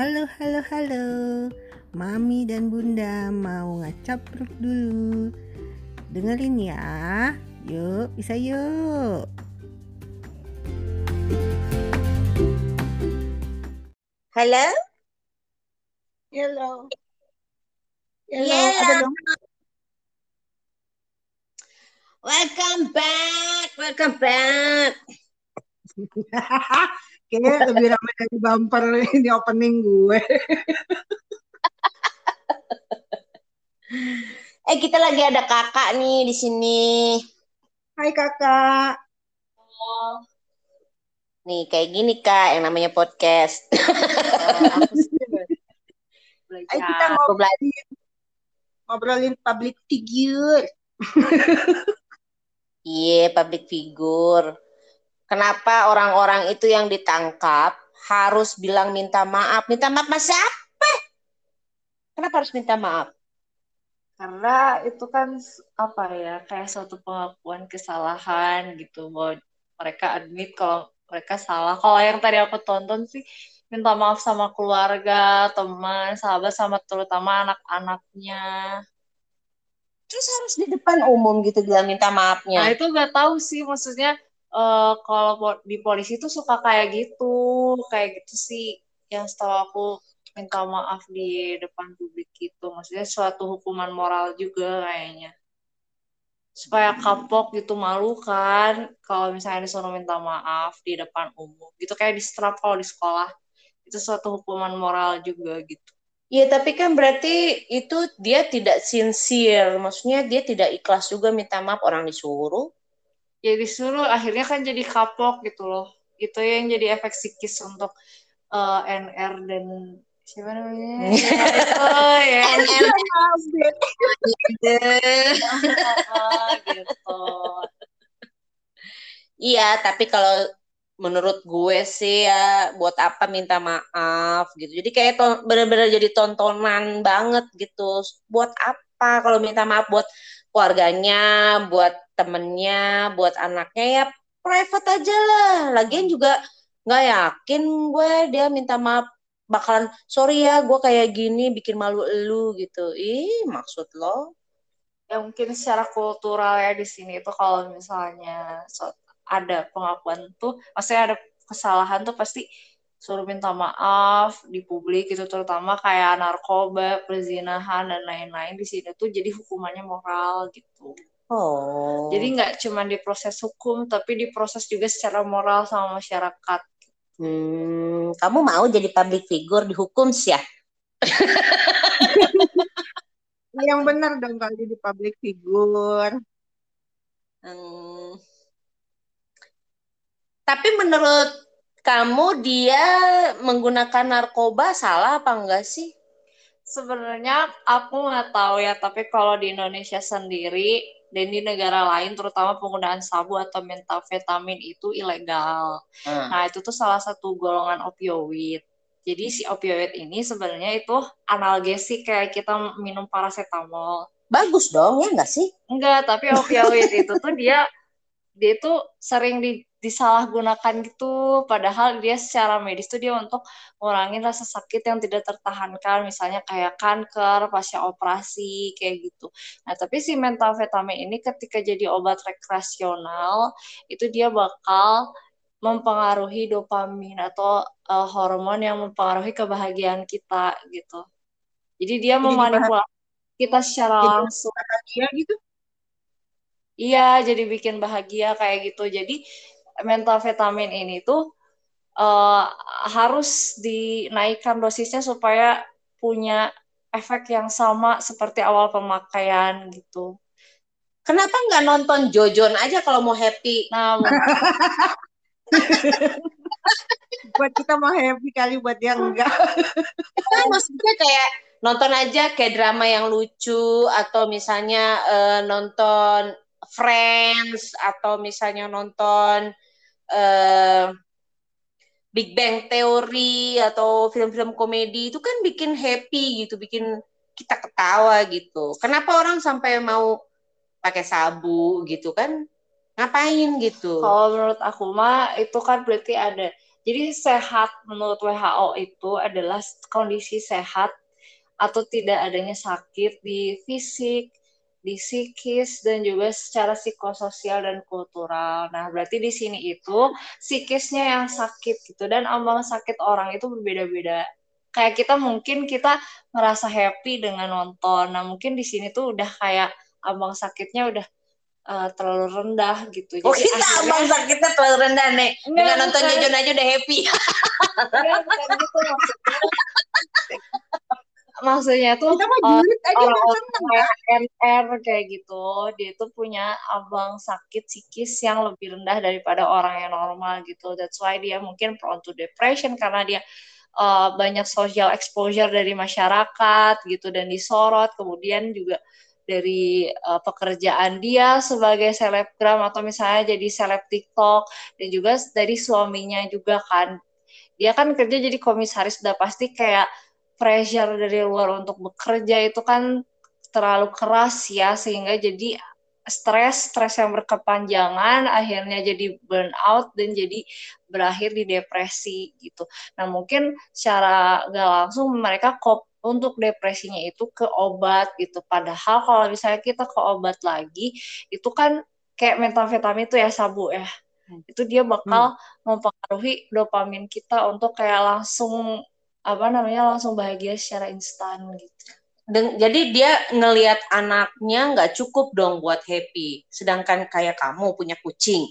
Halo, halo, halo. Mami dan Bunda mau ngacapruk dulu. Dengerin ya. Yuk, bisa yuk. Halo? Hello. Hello. Hello. Dong? Welcome back, welcome back. Kayaknya lebih ramai dari bumper ini opening gue. Eh kita lagi ada kakak nih di sini. Hai kakak. Nih kayak gini kak, yang namanya podcast. Ayo kita ngobrolin, ngobrolin public figure. Iya, public figure. Kenapa orang-orang itu yang ditangkap harus bilang minta maaf? Minta maaf sama siapa? Kenapa harus minta maaf? karena itu kan apa ya kayak suatu pengakuan kesalahan gitu bahwa mereka admit kalau mereka salah kalau yang tadi aku tonton sih minta maaf sama keluarga teman sahabat sama terutama anak-anaknya Terus harus di depan umum gitu bilang minta nah maafnya. itu gak tahu sih maksudnya eh, kalau di polisi tuh suka kayak gitu kayak gitu sih. Yang setahu aku minta maaf di depan publik gitu. Maksudnya suatu hukuman moral juga kayaknya. Supaya kapok gitu malu kan kalau misalnya disuruh minta maaf di depan umum. Gitu kayak di strap kalau di sekolah. Itu suatu hukuman moral juga gitu. Iya, tapi kan berarti itu dia tidak sincere. Maksudnya dia tidak ikhlas juga minta maaf. Orang disuruh. Ya disuruh akhirnya kan jadi kapok gitu loh itu yang jadi efek psikis untuk eh, NR dan siapa namanya ya, itu ya gitu Iya, tapi kalau menurut gue sih ya buat apa minta maaf gitu. Jadi kayak bener-bener jadi tontonan banget gitu. Buat apa kalau minta maaf buat keluarganya, buat temennya, buat anaknya ya private aja lah. Lagian juga nggak yakin gue dia minta maaf bakalan sorry ya gue kayak gini bikin malu elu gitu. Ih, maksud lo? ya mungkin secara kultural ya di sini itu kalau misalnya so- ada pengakuan tuh maksudnya ada kesalahan tuh pasti suruh minta maaf di publik itu terutama kayak narkoba, perzinahan dan lain-lain di sini tuh jadi hukumannya moral gitu. Oh. Jadi nggak cuma diproses hukum tapi diproses juga secara moral sama masyarakat. Hmm, kamu mau jadi public figure dihukum sih ya? Yang benar dong kalau jadi public figure. Hmm. Tapi menurut kamu dia menggunakan narkoba salah apa enggak sih? Sebenarnya aku nggak tahu ya, tapi kalau di Indonesia sendiri dan di negara lain, terutama penggunaan sabu atau metafetamin itu ilegal. Hmm. Nah, itu tuh salah satu golongan opioid. Jadi si opioid ini sebenarnya itu analgesik kayak kita minum paracetamol. Bagus dong ya enggak sih? Enggak, tapi opioid itu tuh dia dia itu sering di- disalahgunakan gitu. Padahal dia secara medis tuh dia untuk ngurangin rasa sakit yang tidak tertahankan, misalnya kayak kanker, pasca operasi, kayak gitu. Nah, tapi si methamphetamine ini ketika jadi obat rekreasional, itu dia bakal mempengaruhi dopamin atau eh, hormon yang mempengaruhi kebahagiaan kita gitu. Jadi dia Jadi memanipulasi kita secara Jadi langsung. Iya gitu. Iya, jadi bikin bahagia kayak gitu. Jadi methamphetamine ini tuh eh, harus dinaikkan dosisnya supaya punya efek yang sama seperti awal pemakaian gitu. Kenapa nggak nonton Jojon aja kalau mau happy? Nah, Buat kita mau happy kali buat yang enggak. Kan maksudnya kayak nonton aja kayak drama yang lucu atau misalnya eh, nonton Friends atau misalnya nonton eh, Big Bang Theory atau film-film komedi itu kan bikin happy gitu, bikin kita ketawa gitu. Kenapa orang sampai mau pakai sabu gitu kan? Ngapain gitu? kalau menurut aku mah itu kan berarti ada Jadi sehat menurut WHO itu adalah kondisi sehat atau tidak adanya sakit di fisik, di psikis dan juga secara psikososial dan kultural. Nah, berarti di sini itu psikisnya yang sakit gitu dan ambang sakit orang itu berbeda-beda. Kayak kita mungkin kita merasa happy dengan nonton. Nah, mungkin di sini tuh udah kayak ambang sakitnya udah uh, terlalu rendah gitu. Oh, Jadi kita akhirnya, ambang sakitnya terlalu rendah nih. Dengan nonton Jojon aja udah happy. Enggak, bukan gitu maksudnya maksudnya tuh kita uh, orang NR kayak gitu dia tuh punya abang sakit psikis yang lebih rendah daripada orang yang normal gitu. That's why dia mungkin prone to depression karena dia uh, banyak social exposure dari masyarakat gitu dan disorot. Kemudian juga dari uh, pekerjaan dia sebagai selebgram atau misalnya jadi seleb TikTok dan juga dari suaminya juga kan. Dia kan kerja jadi komisaris udah pasti kayak pressure dari luar untuk bekerja itu kan terlalu keras ya sehingga jadi stres stres yang berkepanjangan akhirnya jadi burnout dan jadi berakhir di depresi gitu. Nah mungkin secara gak langsung mereka kop untuk depresinya itu ke obat gitu. Padahal kalau misalnya kita ke obat lagi itu kan kayak metafetamin itu ya sabu ya. Hmm. Itu dia bakal hmm. mempengaruhi dopamin kita untuk kayak langsung apa namanya langsung bahagia secara instan gitu. Dan, jadi dia ngelihat anaknya nggak cukup dong buat happy. Sedangkan kayak kamu punya kucing,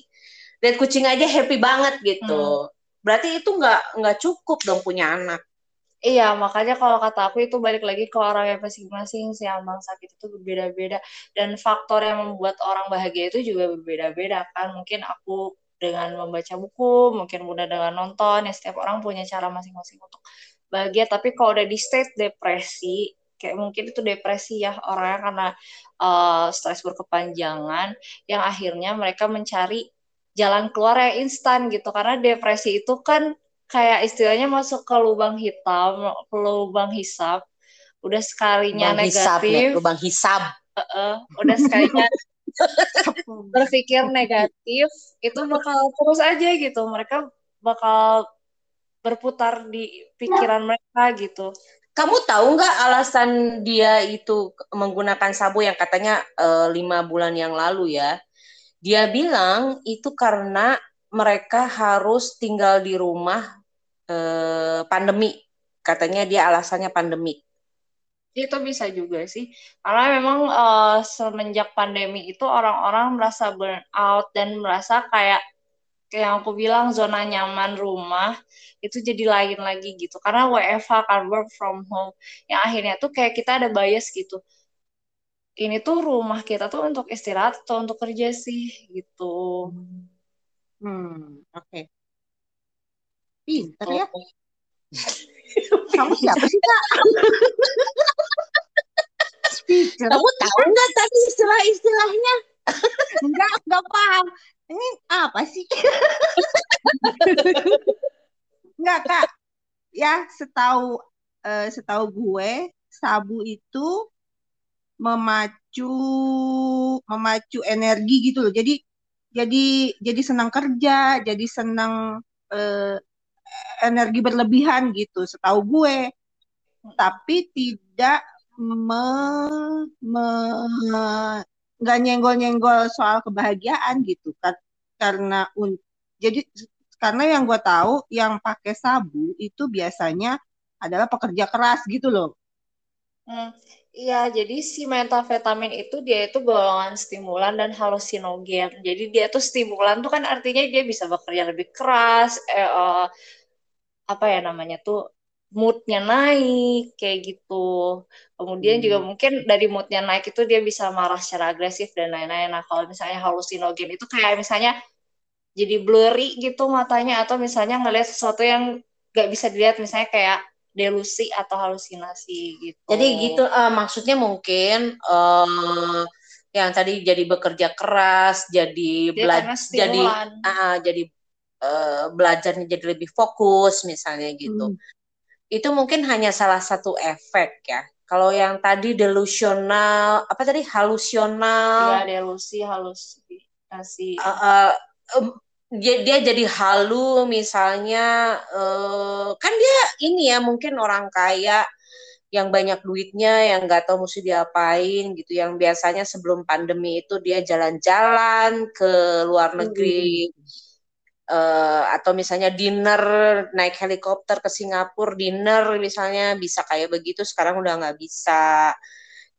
lihat kucing aja happy banget gitu. Hmm. Berarti itu nggak nggak cukup dong punya anak. Iya, makanya kalau kata aku itu balik lagi ke orang yang masing-masing si ambang sakit itu berbeda-beda dan faktor yang membuat orang bahagia itu juga berbeda-beda kan. Mungkin aku dengan membaca buku, mungkin mudah dengan nonton, ya setiap orang punya cara masing-masing untuk bahagia. Tapi kalau udah di state depresi kayak mungkin itu depresi ya orangnya karena uh, stres berkepanjangan yang akhirnya mereka mencari jalan keluar yang instan gitu. Karena depresi itu kan kayak istilahnya masuk ke lubang hitam ke lubang hisap. Udah sekalinya lubang negatif. hisap, lubang hisap. Uh, uh, udah sekalinya berpikir negatif itu bakal terus aja gitu mereka bakal berputar di pikiran mereka gitu. Kamu tahu nggak alasan dia itu menggunakan sabu yang katanya uh, lima bulan yang lalu ya? Dia bilang itu karena mereka harus tinggal di rumah uh, pandemi. Katanya dia alasannya pandemi. Itu bisa juga sih. Karena memang uh, semenjak pandemi itu orang-orang merasa burn out dan merasa kayak kayak yang aku bilang zona nyaman rumah itu jadi lain lagi gitu. Karena WFH kan work from home yang akhirnya tuh kayak kita ada bias gitu. Ini tuh rumah kita tuh untuk istirahat atau untuk kerja sih gitu. Hmm oke. Okay. pinter ya? Kamu siapa sih kak Speaker. Kamu tahu nggak tadi istilah-istilahnya? enggak, enggak paham ini apa sih? Enggak kak, ya setahu uh, setahu gue sabu itu memacu memacu energi gitu loh. Jadi jadi jadi senang kerja, jadi senang uh, energi berlebihan gitu. Setahu gue, tapi tidak nggak nyenggol-nyenggol soal kebahagiaan gitu kan karena un jadi karena yang gue tahu yang pakai sabu itu biasanya adalah pekerja keras gitu loh. Hmm, iya, jadi si metafetamin itu dia itu golongan stimulan dan halusinogen. Jadi dia tuh stimulan tuh kan artinya dia bisa bekerja lebih keras, eh, uh, apa ya namanya tuh moodnya naik kayak gitu. Kemudian hmm. juga mungkin dari moodnya naik itu dia bisa marah secara agresif dan lain-lain. Nah kalau misalnya halusinogen itu kayak misalnya jadi blurry gitu matanya atau misalnya ngelihat sesuatu yang gak bisa dilihat misalnya kayak delusi atau halusinasi gitu. Jadi gitu uh, maksudnya mungkin uh, yang tadi jadi bekerja keras, jadi belajar jadi uh, jadi uh, belajarnya jadi lebih fokus misalnya gitu. Hmm itu mungkin hanya salah satu efek ya. Kalau yang tadi delusional, apa tadi halusional? Ya, delusi, halusinasi. Uh, uh, um, dia, dia jadi halu misalnya eh, kan dia ini ya mungkin orang kaya yang banyak duitnya yang nggak tahu mesti diapain gitu yang biasanya sebelum pandemi itu dia jalan-jalan ke luar negeri uh, atau misalnya dinner naik helikopter ke Singapura dinner misalnya bisa kayak begitu sekarang udah nggak bisa.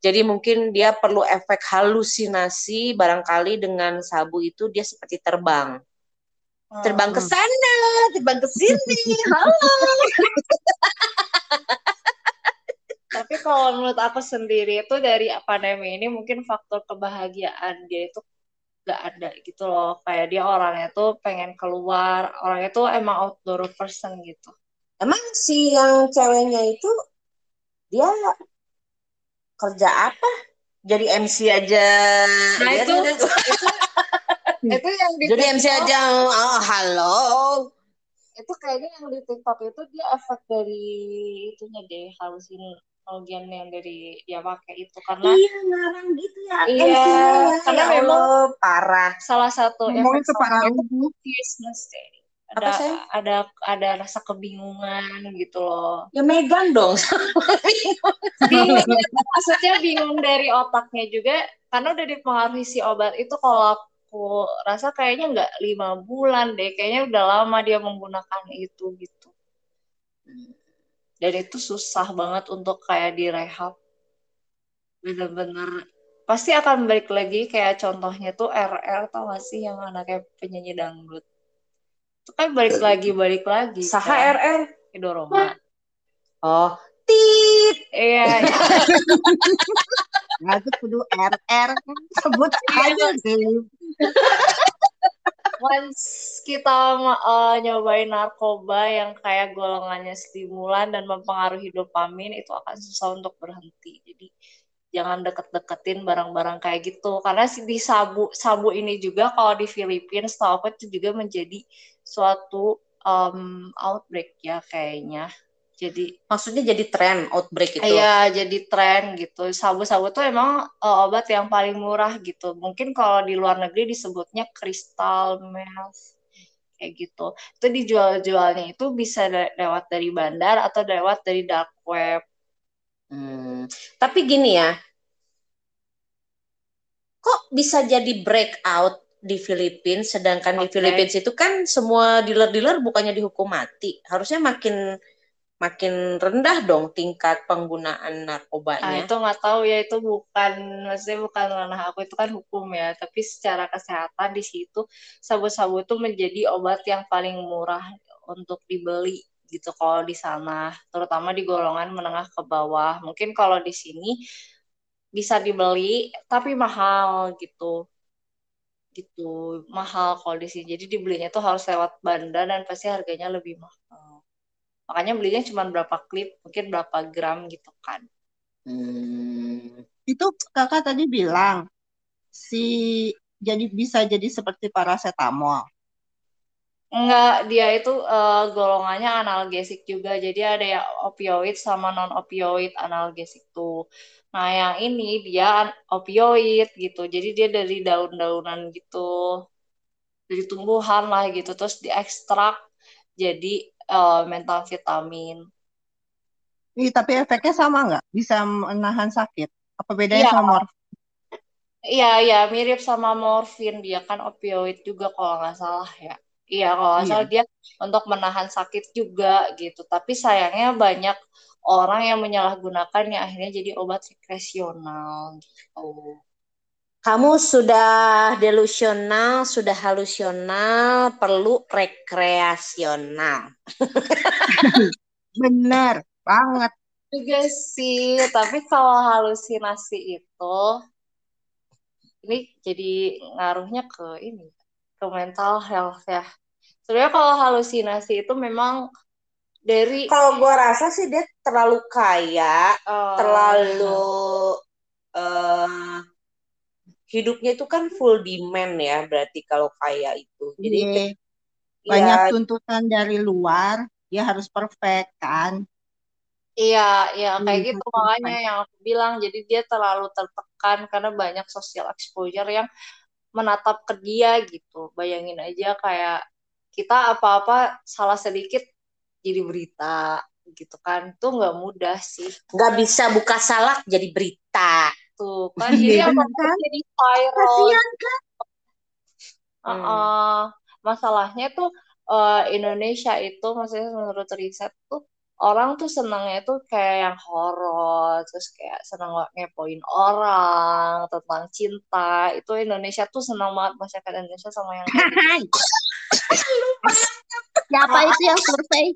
Jadi mungkin dia perlu efek halusinasi barangkali dengan sabu itu dia seperti terbang. Terbang ke sana terbang ke sini halo. Tapi kalau menurut aku sendiri itu dari pandemi ini mungkin faktor kebahagiaan dia itu gak ada gitu loh. Kayak dia orangnya tuh pengen keluar orangnya tuh emang outdoor person gitu. Emang si yang ceweknya itu dia kerja apa? Jadi MC aja nah Dia itu tuh- itu itu yang di jadi MC aja oh, halo. Itu kayaknya yang di TikTok itu dia efek dari itunya deh halusin bagian yang dari dia pakai itu karena iya ngarang gitu ya Iya, MC-nya ya. karena Ya memang- parah. salah satu Ngomongin efek deh Apa, ada ada ada rasa kebingungan gitu loh. Ya Megan dong bingung maksudnya bingung dari otaknya juga karena udah dipengaruhi si obat itu kalau aku rasa kayaknya nggak lima bulan deh kayaknya udah lama dia menggunakan itu gitu dan itu susah banget untuk kayak direhab. Bener-bener. Pasti akan balik lagi kayak contohnya tuh RR tau gak sih yang anaknya penyanyi dangdut. Itu kan balik lagi balik lagi Saha kan. RR Ridho Roma oh. Tit. Iya. Nah, itu kudu RR kan. Sebut aja deh. once kita uh, nyobain narkoba yang kayak golongannya stimulan dan mempengaruhi dopamin itu akan susah untuk berhenti. Jadi jangan deket-deketin barang-barang kayak gitu. Karena di sabu sabu ini juga kalau di Filipina setahu aku itu juga menjadi suatu um, outbreak ya kayaknya jadi maksudnya jadi tren outbreak itu Iya, jadi tren gitu. Sabu-sabu tuh emang uh, obat yang paling murah gitu. Mungkin kalau di luar negeri disebutnya crystal meth kayak gitu. Itu dijual-jualnya itu bisa le- lewat dari bandar atau lewat dari dark web. Hmm, tapi gini ya, kok bisa jadi breakout di Filipina, sedangkan di Oke. Filipina itu kan semua dealer-dealer bukannya dihukum mati, harusnya makin makin rendah dong tingkat penggunaan Nah, narkobanya. itu nggak tahu ya itu bukan maksudnya bukan ranah aku itu kan hukum ya, tapi secara kesehatan di situ sabu-sabu itu menjadi obat yang paling murah untuk dibeli gitu kalau di sana, terutama di golongan menengah ke bawah. Mungkin kalau di sini bisa dibeli tapi mahal gitu. Gitu, mahal kalau di sini. Jadi dibelinya tuh harus lewat bandar dan pasti harganya lebih mahal. Makanya belinya cuma berapa klip, mungkin berapa gram gitu kan. Hmm, Itu kakak tadi bilang si jadi bisa jadi seperti paracetamol. Enggak, dia itu eh, golongannya analgesik juga. Jadi ada yang opioid sama non opioid analgesik tuh. Nah, yang ini dia opioid gitu. Jadi dia dari daun-daunan gitu. Dari tumbuhan lah gitu. Terus diekstrak jadi eh, mental vitamin. Ih, tapi efeknya sama nggak? Bisa menahan sakit? Apa bedanya Iya. sama morfin? Iya, iya, mirip sama morfin. Dia kan opioid juga kalau nggak salah ya. Iya, kalau nggak Iya. salah dia untuk menahan sakit juga gitu. Tapi sayangnya banyak orang yang menyalahgunakan yang akhirnya jadi obat rekreasional gitu. Kamu sudah delusional, sudah halusional, perlu rekreasional. Bener banget. Juga sih, tapi kalau halusinasi itu ini jadi ngaruhnya ke ini, ke mental health ya. Sebenarnya kalau halusinasi itu memang dari Kalau gua rasa sih dia terlalu kaya, eh, terlalu eh hidupnya itu kan full demand ya, berarti kalau kaya itu. Jadi Iya. ya Banyak tuntutan dari luar, dia harus perfect kan. Iya, iya kayak Hmm, gitu makanya yang aku bilang jadi dia terlalu tertekan karena banyak social exposure yang menatap ke dia gitu. Bayangin aja kayak kita apa-apa salah sedikit jadi berita gitu kan. Itu nggak mudah sih. Nggak bisa buka salak jadi berita. Tuh kan jadi Iya, apa kan? jadi viral. Kasihan kan? Uh, uh, masalahnya tuh uh, Indonesia itu maksudnya menurut riset tuh orang tuh senangnya tuh kayak yang horor terus kayak senang ngepoin orang tentang cinta itu Indonesia tuh senang banget masyarakat Indonesia sama yang gitu. Siapa itu yang survei?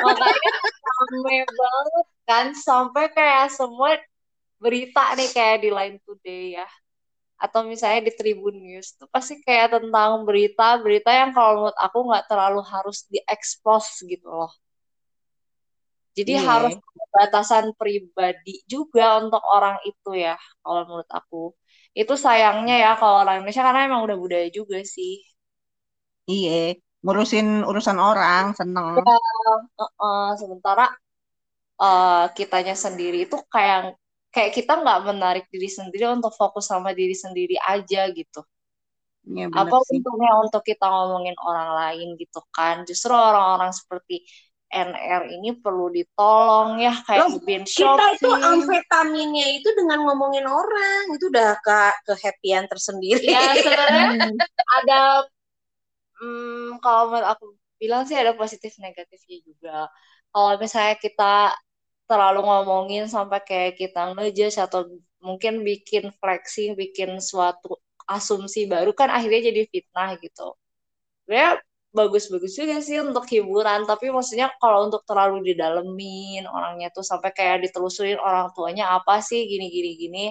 Makanya rame banget kan sampai kayak semua berita nih kayak di Line Today ya atau misalnya di Tribun News tuh pasti kayak tentang berita-berita yang kalau menurut aku nggak terlalu harus diekspos gitu loh. Jadi Iya. harus batasan pribadi juga untuk orang itu ya kalau menurut aku. Itu sayangnya ya kalau orang Indonesia karena emang udah budaya juga sih. Iya, ngurusin urusan orang, seneng. Heeh, sementara eh, kitanya sendiri itu kayak kayak kita nggak menarik diri sendiri untuk fokus sama diri sendiri aja gitu. Iya bener Apa sih. untungnya untuk kita ngomongin orang lain gitu kan? Justru orang-orang seperti NR ini perlu ditolong ya kayak Loh, Bin Kita itu amfetaminnya itu dengan ngomongin orang itu udah ke kehappian tersendiri. Ya sebenarnya ada hmm, kalau menurut aku bilang sih ada positif negatifnya juga. Kalau misalnya kita terlalu ngomongin sampai kayak kita ngejudge atau mungkin bikin flexing, bikin suatu asumsi baru kan akhirnya jadi fitnah gitu. Sebenarnya bagus-bagus juga sih untuk hiburan, tapi maksudnya kalau untuk terlalu didalemin orangnya tuh sampai kayak ditelusurin orang tuanya apa sih gini-gini gini,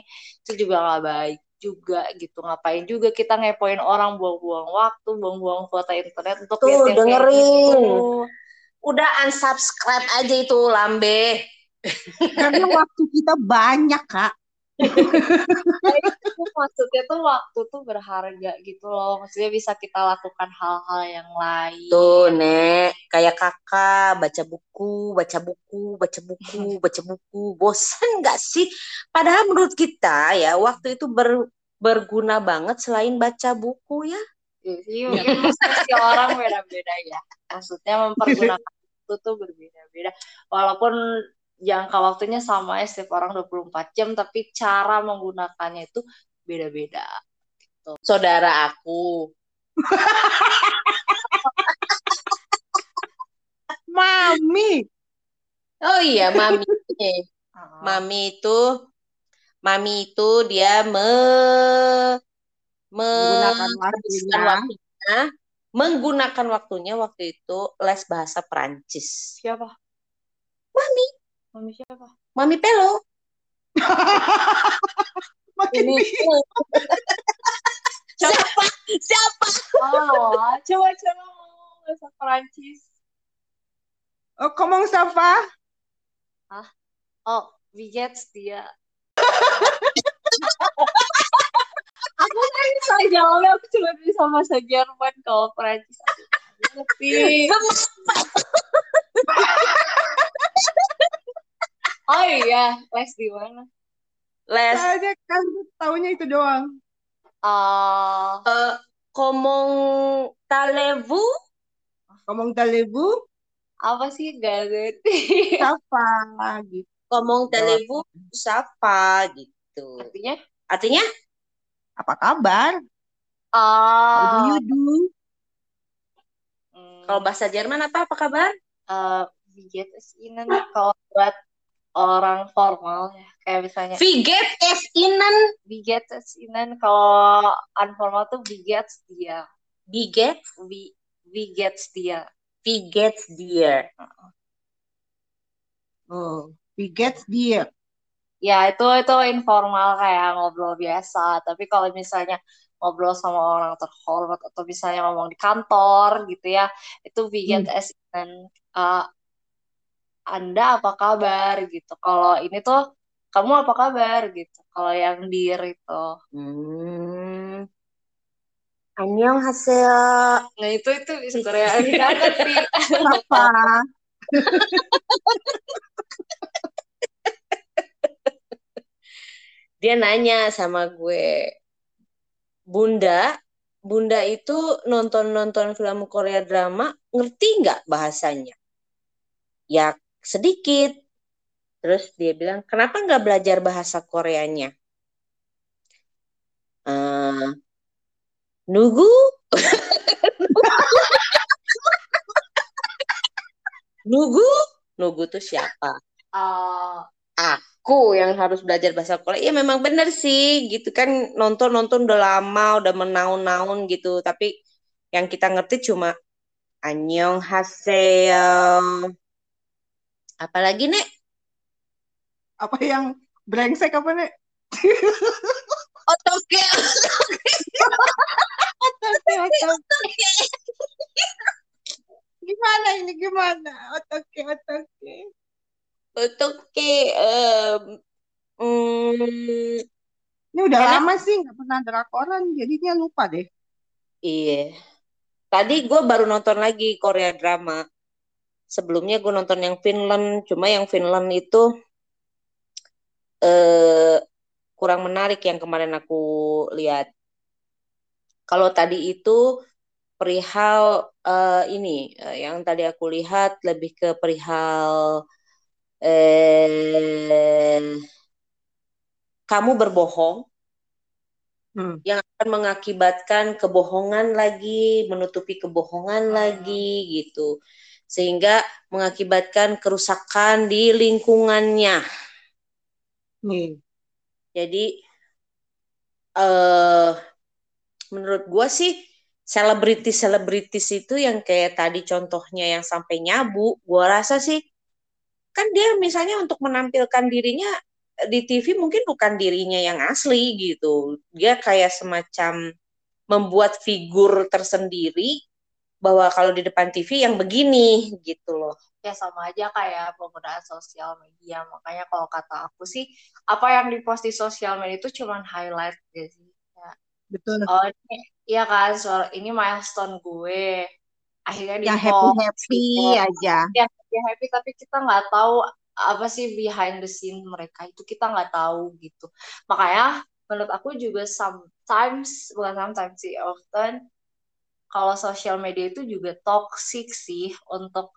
itu juga nggak baik juga gitu. Ngapain juga kita ngepoin orang buang-buang waktu, buang-buang kuota internet untuk Tuh, yang kayak dengerin. gitu. Udah unsubscribe aja itu lambe. Karena waktu kita banyak, Kak. Itu maksudnya tuh waktu tuh berharga gitu loh. Maksudnya bisa kita lakukan hal-hal yang lain. Tuh, Nek, kayak kakak baca buku, baca buku, baca buku, baca buku. Bosan nggak sih? Padahal menurut kita ya waktu itu ber- berguna banget selain baca buku ya. Jadi mungkin persepsi orang beda-beda ya. Maksudnya mempergunakan itu tuh berbeda-beda. Walaupun jangka waktunya sama ya setiap orang 24 jam, tapi cara menggunakannya itu beda-beda. Saudara aku, Mami. oh iya, mami. Mami itu, mami itu dia me, Menggunakan menghabiskan waktunya. waktunya, menggunakan waktunya waktu itu les bahasa Prancis. Siapa? Mami, Mami siapa? mami Pelo. Makin Ini. Siapa? Siapa? oh, coba-coba ngomong bahasa Perancis. Oh, ngomong Safa. Oh, Vigets dia. aku kan bisa jawabnya, aku cuma bisa bahasa Jerman kalau Perancis. Ngerti. Oh iya, les di mana? Les Soalnya kan taunya itu doang. Eh, eh, komong talevu Ngomong Talebu, apa sih gak ngerti? Gitu. komong talevu siapa gitu. Artinya? Artinya Apa kabar? How do Ah, you do? hmm, kalau bahasa Jerman apa apa kabar? eh, Vigets ini nih kalau buat orang formal ya, kayak misalnya Viget es inan Vigets ini kalau unformal tuh Vigets dia. Viget Vi, Vigets dia. Viget dia. Oh, we get dear. Ya itu itu informal kayak ngobrol biasa. Tapi kalau misalnya ngobrol sama orang terhormat atau misalnya ngomong di kantor gitu ya, itu Vigets Hmm. as in uh, Anda apa kabar gitu. Kalau ini tuh kamu apa kabar gitu. Kalau yang dir itu. Hmm. Annyeonghaseyo. Nah itu itu bisa Korea banget sih. Safa. dia nanya sama gue bunda bunda itu nonton nonton film Korea drama ngerti nggak bahasanya ya sedikit. Terus dia bilang kenapa nggak belajar bahasa Koreanya? Uh, nugu nugu nugu tuh siapa? Uh, aku yang harus belajar bahasa Korea. Ya memang benar sih gitu kan nonton nonton udah lama udah menaun-naun gitu. Tapi yang kita ngerti cuma anyong haseo apalagi nek? Apa yang brengsek apa nek? Otoke. Otoke otoke. Gimana ini gimana? Otoke otoke. Otoke um, mm, ini udah Karena- lama sih nggak pernah drakoran jadinya lupa deh. Iya. Tadi gue baru nonton lagi Korea drama sebelumnya gue nonton yang Finland cuma yang Finland itu eh kurang menarik yang kemarin aku lihat kalau tadi itu perihal eh, ini eh, yang tadi aku lihat lebih ke perihal eh kamu berbohong Hmm. yang akan mengakibatkan kebohongan lagi, menutupi kebohongan lagi gitu. Sehingga mengakibatkan kerusakan di lingkungannya. nih Jadi eh menurut gua sih selebritis-selebritis itu yang kayak tadi contohnya yang sampai nyabu, gua rasa sih kan dia misalnya untuk menampilkan dirinya di TV mungkin bukan dirinya yang asli gitu. Dia kayak semacam membuat figur tersendiri bahwa kalau di depan TV yang begini gitu loh. ya sama aja kayak penggunaan sosial media. Makanya kalau kata aku sih apa yang dipost di sosial media itu cuman highlight gitu sih. Ya, betul. Oh ini iya kan soal ini milestone gue. Akhirnya di yang happy happy aja. Yang dia happy tapi kita nggak tahu apa sih behind the scene mereka itu. Kita nggak tahu gitu. Makanya menurut aku juga sometimes bukan sometimes sih often kalau sosial media itu juga toxic sih untuk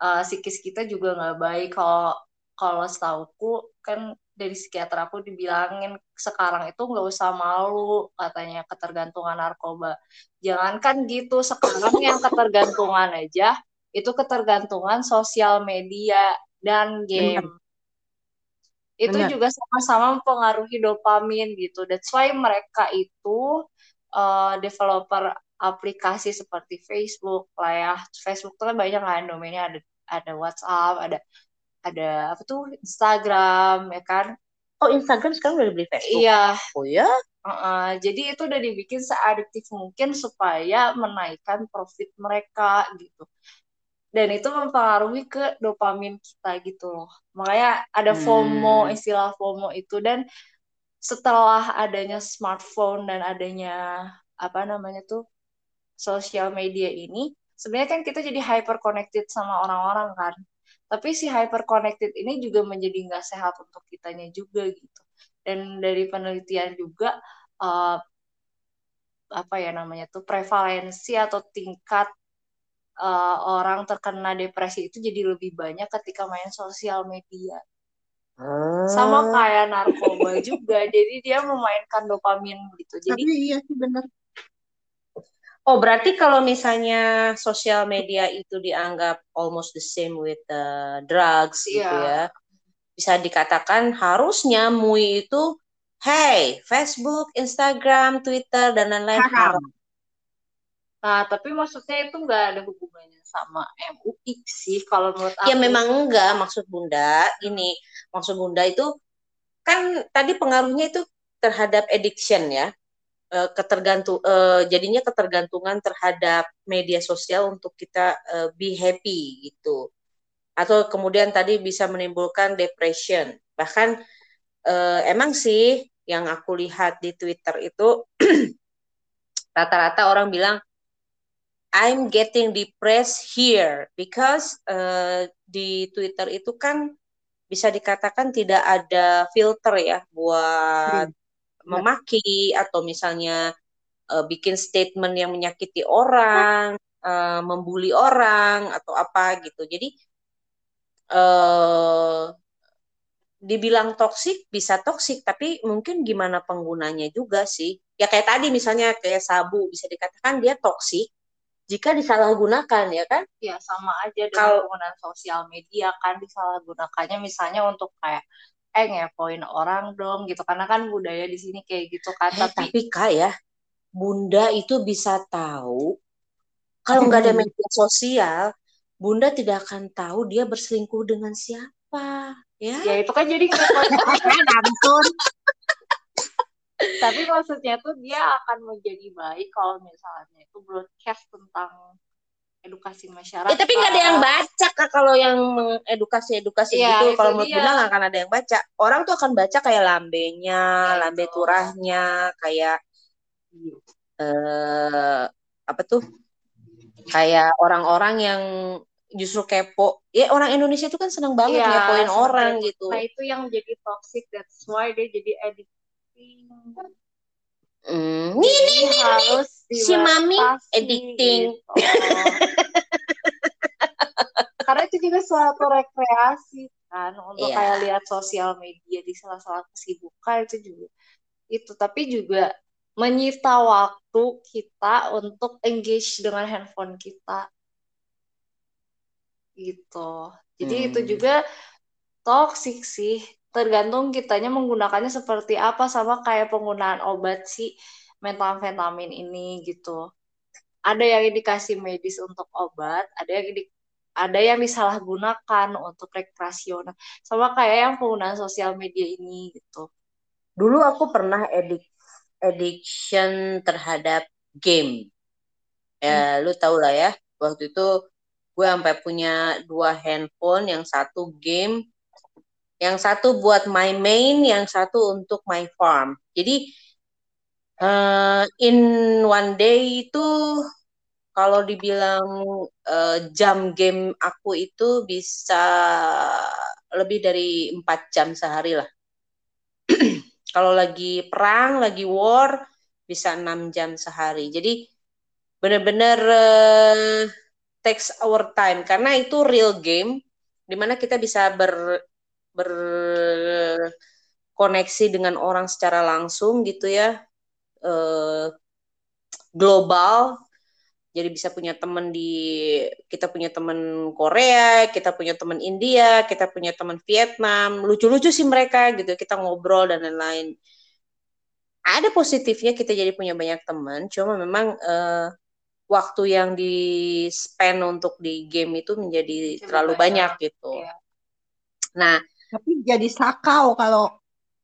uh, psikis kita juga nggak baik. Kalau kalau setauku kan dari psikiater aku dibilangin sekarang itu nggak usah malu katanya ketergantungan narkoba. Jangankan gitu sekarang yang ketergantungan aja itu ketergantungan sosial media dan game. Itu Benar. juga sama-sama mempengaruhi dopamin gitu. That's why mereka itu uh, developer aplikasi seperti Facebook lah ya Facebook tuh kan banyak kan domainnya ada ada WhatsApp ada ada apa tuh Instagram ya kan Oh Instagram sekarang udah dibeli Facebook? iya Oh ya? Uh, jadi itu udah dibikin seadiktif mungkin supaya menaikkan profit mereka gitu. Dan itu mempengaruhi ke dopamin kita gitu loh. Makanya ada FOMO, Hmm. istilah FOMO itu dan setelah adanya smartphone dan adanya apa namanya tuh sosial media ini, sebenarnya kan kita jadi hyper connected sama orang-orang kan. Tapi si hyper connected ini juga menjadi nggak sehat untuk kitanya juga gitu. Dan dari penelitian juga uh, apa ya namanya tuh prevalensi atau tingkat uh, orang terkena depresi itu jadi lebih banyak ketika main sosial media. Ah. Sama kayak narkoba juga. Jadi dia memainkan dopamin gitu. Jadi tapi iya sih bener Oh berarti kalau misalnya sosial media itu dianggap almost the same with uh, drugs gitu Iya. ya, bisa dikatakan harusnya MUI itu, hey Facebook, Instagram, Twitter dan lain-lain haram. Nah, tapi maksudnya itu nggak ada hubungannya sama MUI sih kalau menurut aku. Ya memang enggak maksud Bunda ini maksud Bunda itu kan tadi pengaruhnya itu terhadap addiction ya Eh, ketergantung eh, jadinya ketergantungan terhadap media sosial untuk kita eh, be happy gitu. Atau kemudian tadi bisa menimbulkan depression. Bahkan eh, emang sih yang aku lihat di Twitter itu rata-rata orang bilang I'm getting depressed here because eh, di Twitter itu kan bisa dikatakan tidak ada filter ya buat memaki atau misalnya uh, bikin statement yang menyakiti orang, uh, membuli orang atau apa gitu. Jadi uh, dibilang toksik bisa toksik, tapi mungkin gimana penggunanya juga sih. Ya kayak tadi misalnya kayak sabu bisa dikatakan dia toksik jika disalahgunakan ya kan? Ya sama aja dengan Kalo, penggunaan sosial media kan disalahgunakannya misalnya untuk kayak eh ngepoin orang dong gitu. Karena kan budaya di sini kayak gitu kan eh, tapi tapi kak ya bunda itu bisa tahu kalau nggak ada media sosial bunda tidak akan tahu dia berselingkuh dengan siapa ya. Ya itu kan jadi nonton tapi maksudnya tuh dia akan menjadi baik kalau misalnya itu broadcast tentang edukasi masyarakat. Ya, tapi nggak ada yang baca kak kalau yang mengedukasi edukasi ya, gitu. Kalau menurut Bunda nggak akan ada yang baca. Orang tuh akan baca kayak lambenya, ya, lambe itu. turahnya, kayak eh apa tuh? Kayak orang-orang yang justru kepo. Ya orang Indonesia itu kan senang banget ya, ngepoin orang gitu. Nah itu yang jadi toxic. That's why dia jadi addicting. Mm, nih, nih, nih, harus si mami editing. Gitu. Karena itu juga suatu rekreasi kan untuk yeah. kayak lihat sosial media di salah-salah kesibukan itu juga itu tapi juga menyita waktu kita untuk engage dengan handphone kita gitu jadi hmm. itu juga toxic sih tergantung kitanya menggunakannya seperti apa sama kayak penggunaan obat si metamfetamin ini gitu. Ada yang dikasih medis untuk obat, ada yang di, ada yang disalahgunakan untuk rekreasional. Sama kayak yang penggunaan sosial media ini gitu. Dulu aku pernah edik addiction terhadap game. Ya, hmm. lu tau lah ya. Waktu itu gue sampai punya dua handphone, yang satu game, yang satu buat my main, yang satu untuk my farm. Jadi uh, in one day itu kalau dibilang uh, jam game aku itu bisa lebih dari empat jam sehari lah. kalau lagi perang, lagi war, bisa enam jam sehari. Jadi benar-benar uh, takes our time karena itu real game di mana kita bisa ber berkoneksi dengan orang secara langsung gitu ya eh, global. Jadi bisa punya teman di kita punya teman Korea kita punya teman India kita punya teman Vietnam. Lucu-lucu sih mereka gitu kita ngobrol dan lain-lain. Ada positifnya kita jadi punya banyak teman cuma memang eh, waktu yang di spend untuk di game itu menjadi terlalu banyak, banyak gitu. Ya. nah tapi jadi sakau kalau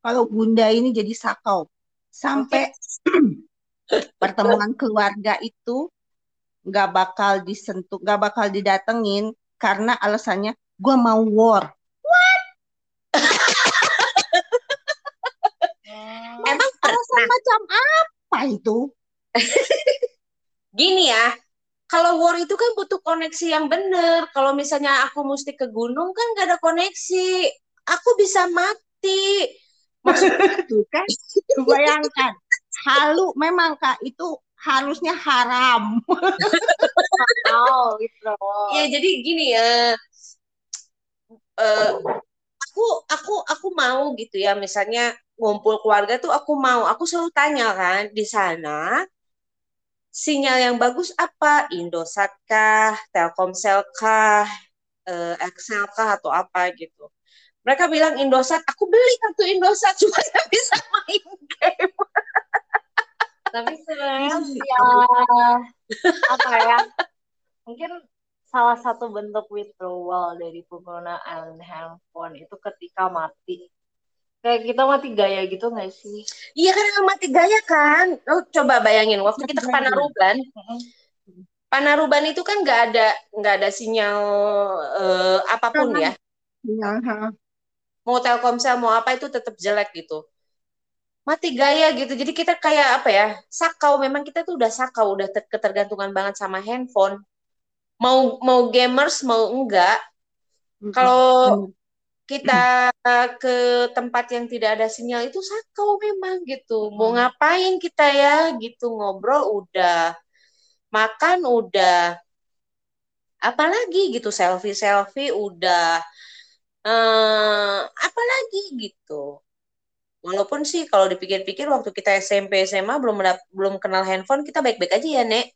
kalau bunda ini jadi sakau sampai pertemuan keluarga itu nggak bakal disentuh nggak bakal didatengin karena alasannya gue mau war. What? Emang alasan macam apa itu? Gini ya kalau war itu kan butuh koneksi yang bener. Kalau misalnya aku mesti ke gunung kan gak ada koneksi. Aku bisa mati. Maksudnya itu kan, bayangkan, halu memang kak itu harusnya haram. oh gitu. Ya jadi gini ya, uh, aku aku aku mau gitu ya, misalnya ngumpul keluarga tuh aku mau, aku selalu tanya kan di sana sinyal yang bagus apa? Indosat kah, Telkomsel kah, uh, Excel kah atau apa gitu mereka bilang Indosat aku beli kartu Indosat cuma nggak bisa main game. Tapi sebenarnya ya apa ya mungkin salah satu bentuk withdrawal dari penggunaan handphone itu ketika mati. Kayak kita mati gaya gitu nggak sih? Iya kan mati gaya kan? Lo coba bayangin waktu kita ke Panaruban Panaruban itu kan nggak ada nggak ada sinyal uh, apa pun ya. Sinyal, mau Telkomsel mau apa itu tetap jelek gitu. Mati gaya gitu. Jadi kita kayak apa ya sakau. Memang kita tuh udah sakau udah ketergantungan banget sama handphone. Mau mau gamers mau enggak. Kalau kita ke tempat yang tidak ada sinyal itu sakau memang gitu. Mau ngapain kita ya gitu. Ngobrol udah, makan udah, apalagi gitu selfie selfie udah, eh apalagi gitu. Walaupun sih kalau dipikir-pikir waktu kita SMP SMA belum belum kenal handphone kita baik-baik aja ya nek.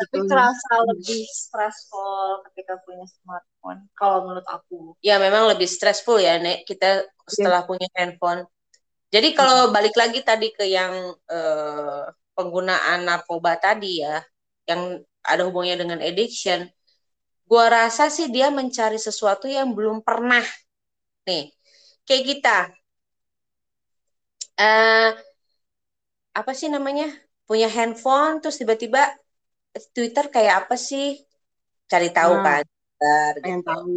Tapi terasa lebih stressful ketika punya smartphone. Kalau menurut aku. Ya memang lebih stressful ya nek kita setelah punya handphone. Jadi kalau balik lagi tadi ke yang eh, penggunaan narkoba tadi ya, yang ada hubungannya dengan addiction, gua rasa sih dia mencari sesuatu yang belum pernah. Nih, kayak kita. eh apa sih namanya? Punya handphone terus tiba-tiba Twitter kayak apa sih? Cari tahu Nah, kan. Twitter, pengen gitu. tahu.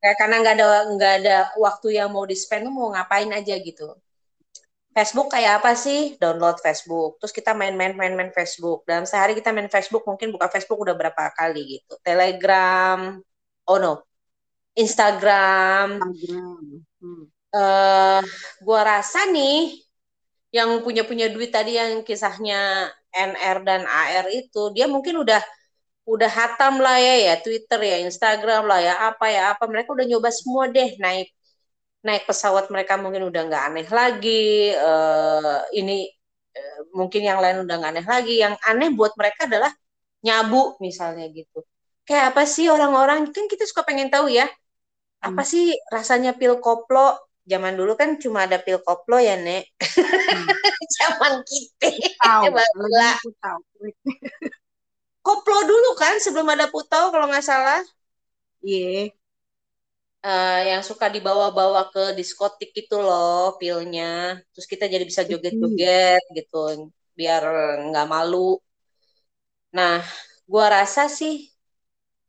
Kayak karena nggak ada nggak ada waktu yang mau di spend mau ngapain aja gitu. Facebook kayak apa sih? Download Facebook. Terus kita main-main main-main Facebook. Dalam sehari kita main Facebook mungkin buka Facebook udah berapa kali gitu. Telegram, oh no, Instagram. Instagram. Hmm. eh gua rasa nih yang punya-punya duit tadi yang kisahnya NR dan AR itu dia mungkin udah udah hatam lah ya ya Twitter ya Instagram lah ya apa ya apa mereka udah nyoba semua deh naik naik pesawat mereka mungkin udah nggak aneh lagi eh ini eh, mungkin yang lain udah nggak aneh lagi yang aneh buat mereka adalah nyabu misalnya gitu kayak apa sih orang-orang kan kita suka pengen tahu ya apa Hmm. sih rasanya pil koplo zaman dulu kan cuma ada pil koplo ya nek Hmm. zaman kita Tahu. Tahu. koplo dulu kan sebelum ada putau kalau nggak salah Iya. Eh, yang suka dibawa-bawa ke diskotik gitu loh pilnya terus kita jadi bisa joget-joget gitu biar nggak malu. Nah gua rasa sih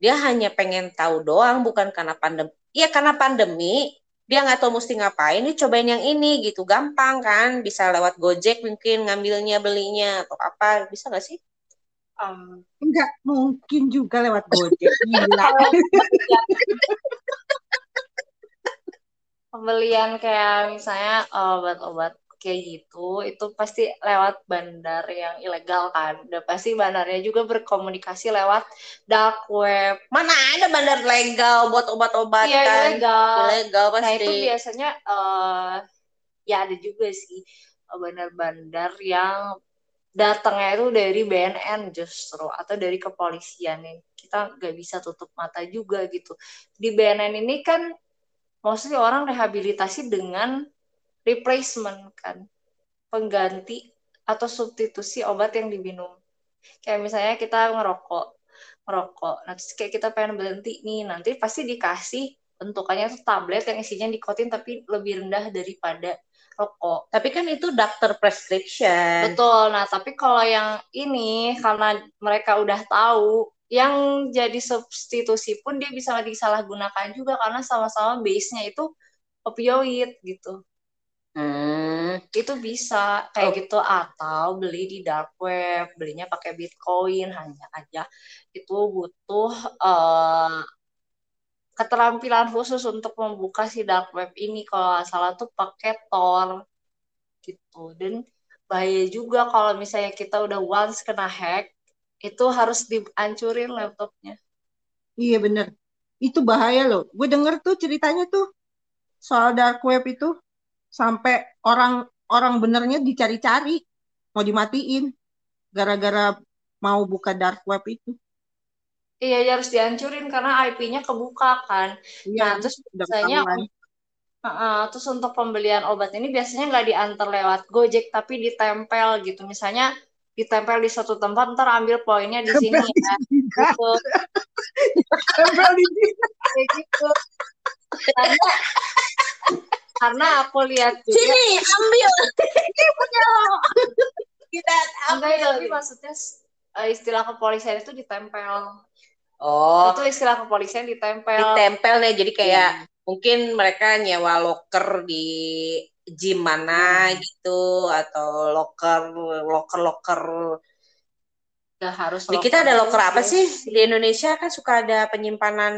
dia hanya pengen tahu doang bukan karena pandemi iya karena pandemi dia nggak tahu mesti ngapain dia cobain yang ini gitu. Gampang kan bisa lewat Gojek mungkin ngambilnya belinya atau apa. Bisa nggak sih? Um, Enggak mungkin juga lewat Gojek. Gila. Pembelian, kayak misalnya uh, obat-obat kayak gitu, itu pasti lewat bandar yang ilegal kan. Dan pasti bandarnya juga berkomunikasi lewat dark web. mana ada bandar legal buat obat-obatan Iya, ilegal. ilegal Nah, itu pasti biasanya eh ya ada juga sih eh, bandar-bandar yang datangnya itu dari BNN justru atau dari kepolisian nih. Kita nggak bisa tutup mata juga gitu. Di BNN ini kan mostly orang rehabilitasi dengan replacement kan, pengganti atau substitusi obat yang diminum. Kayak misalnya kita ngerokok, ngerokok. Nah, terus kayak kita pengen berhenti nih, nanti pasti dikasih bentukannya tuh tablet yang isinya nikotin tapi lebih rendah daripada rokok. tapi kan itu doctor prescription Betul. Nah, tapi kalau yang ini karena mereka udah tahu yang jadi substitusi pun dia bisa disalahgunakan juga karena sama-sama base-nya itu opioid gitu. Hmm. Itu bisa kayak Oh. gitu atau beli di dark web, belinya pakai Bitcoin hanya aja itu butuh eh, keterampilan khusus untuk membuka si dark web ini kalau nggak salah tuh pakai Tor gitu dan bahaya juga kalau misalnya kita udah once kena hack itu harus dihancurin laptopnya Iya bener. Itu bahaya loh. Gue denger tuh ceritanya tuh soal dark web itu sampai orang orang benernya dicari-cari mau dimatiin gara-gara mau buka dark web itu. iya ya harus dihancurin karena IP-nya kebuka kan nah Iya, terus udah biasanya. Heeh, terus untuk pembelian obat ini biasanya nggak diantar lewat Gojek tapi ditempel gitu misalnya ditempel di suatu tempat ntar ambil poinnya di sini ya. gitu. Tempel di sini. kayak gitu. Karena karena aku lihat juga sini ambil. Kita enggak ambil tapi maksudnya eh, istilah kepolisian itu ditempel. Oh. Itu istilah kepolisian ditempel. Ditempel nih jadi kayak Iya. Mungkin mereka nyewa loker di gym mana Hmm. gitu atau loker loker loker nggak harus di kita ada loker apa sih? Di Indonesia kan suka ada penyimpanan.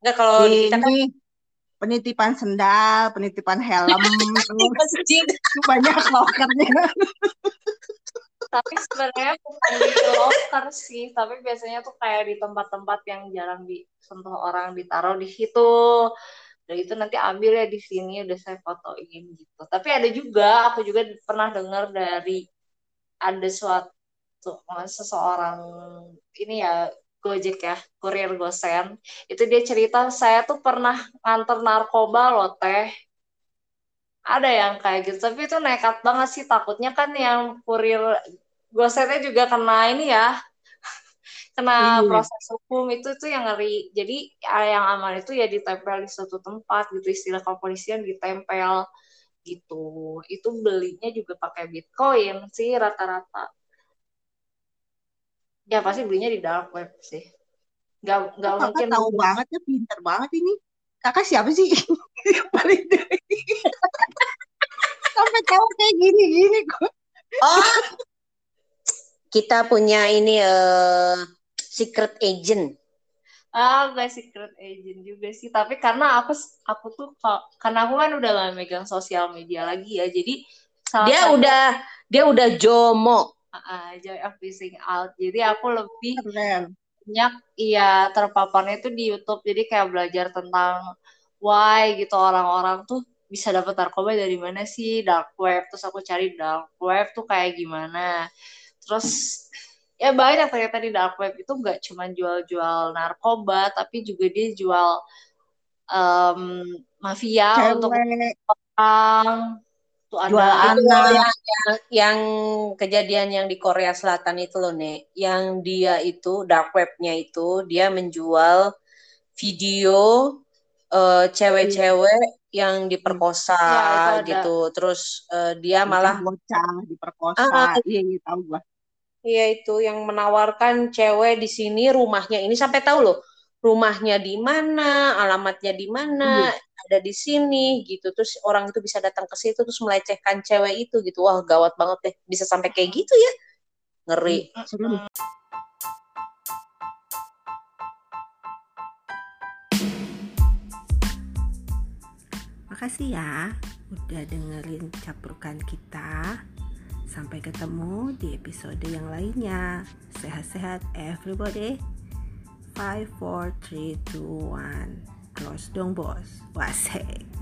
Enggak kalau di Di kita kan ini penitipan sendal, penitipan helm, banyak lokernya. tapi sebenarnya bukan di locker sih. Tapi biasanya tuh kayak di tempat-tempat yang jarang disentuh orang ditaruh di situ. Dan itu nanti ambil ya di sini udah saya fotoin gitu. Tapi ada juga aku juga pernah dengar dari ada suatu seseorang ini ya Gojek ya kurir Gosen. Itu dia cerita saya tuh pernah nganter narkoba loh teh ada yang kayak gitu tapi itu nekat banget sih takutnya kan yang kurir gosetnya juga kena ini ya kena Iya. proses hukum itu tuh yang ngeri jadi ya, yang aman itu ya ditempel di suatu tempat gitu istilah kepolisian ditempel gitu itu belinya juga pakai bitcoin sih rata-rata ya pasti belinya di dark web sih nggak nggak mungkin tahu banget ya, pinter banget ini. Kakak siapa sih? Paling. Sampai tahu kayak gini-gini kok. Oh, kita punya ini eh secret agent. Ah, gak secret agent juga sih. Tapi karena aku aku tuh ka- karena aku kan udah gak megang sosial media lagi ya. Jadi salah Dia satu- udah dia udah jomo. Ah, joy of missing out. Jadi aku lebih Keren. banyak iya terpaparnya itu di YouTube. Jadi kayak belajar tentang why gitu orang-orang tuh bisa dapat narkoba dari mana sih dark web. Terus aku cari dark web tuh kayak gimana. Terus ya banyak ternyata di dark web itu nggak cuma jual-jual narkoba, tapi juga dia jual em, mafia untuk Cewek, orang. Tuh ada jual anak. yang, yang kejadian yang di Korea Selatan itu loh, Nek. Yang dia itu dark webnya itu dia menjual video eh, cewek-cewek yang diperkosa Ya, itu ada. gitu. Terus eh, dia malah bocah diperkosa. Ah, ah. Iya, iya tahu gua. Iya itu yang menawarkan cewek di sini rumahnya ini sampai tahu loh rumahnya di mana, alamatnya di mana, ada di sini gitu. Terus orang itu bisa datang ke situ terus melecehkan cewek itu gitu. Wah, gawat banget deh. Bisa sampai kayak gitu ya. Ngeri. Serem. Makasih ya udah dengerin caprukan kita. Sampai ketemu di episode yang lainnya. Sehat-sehat everybody. 5 4 3 2 1. Close dong, bos. Wasek.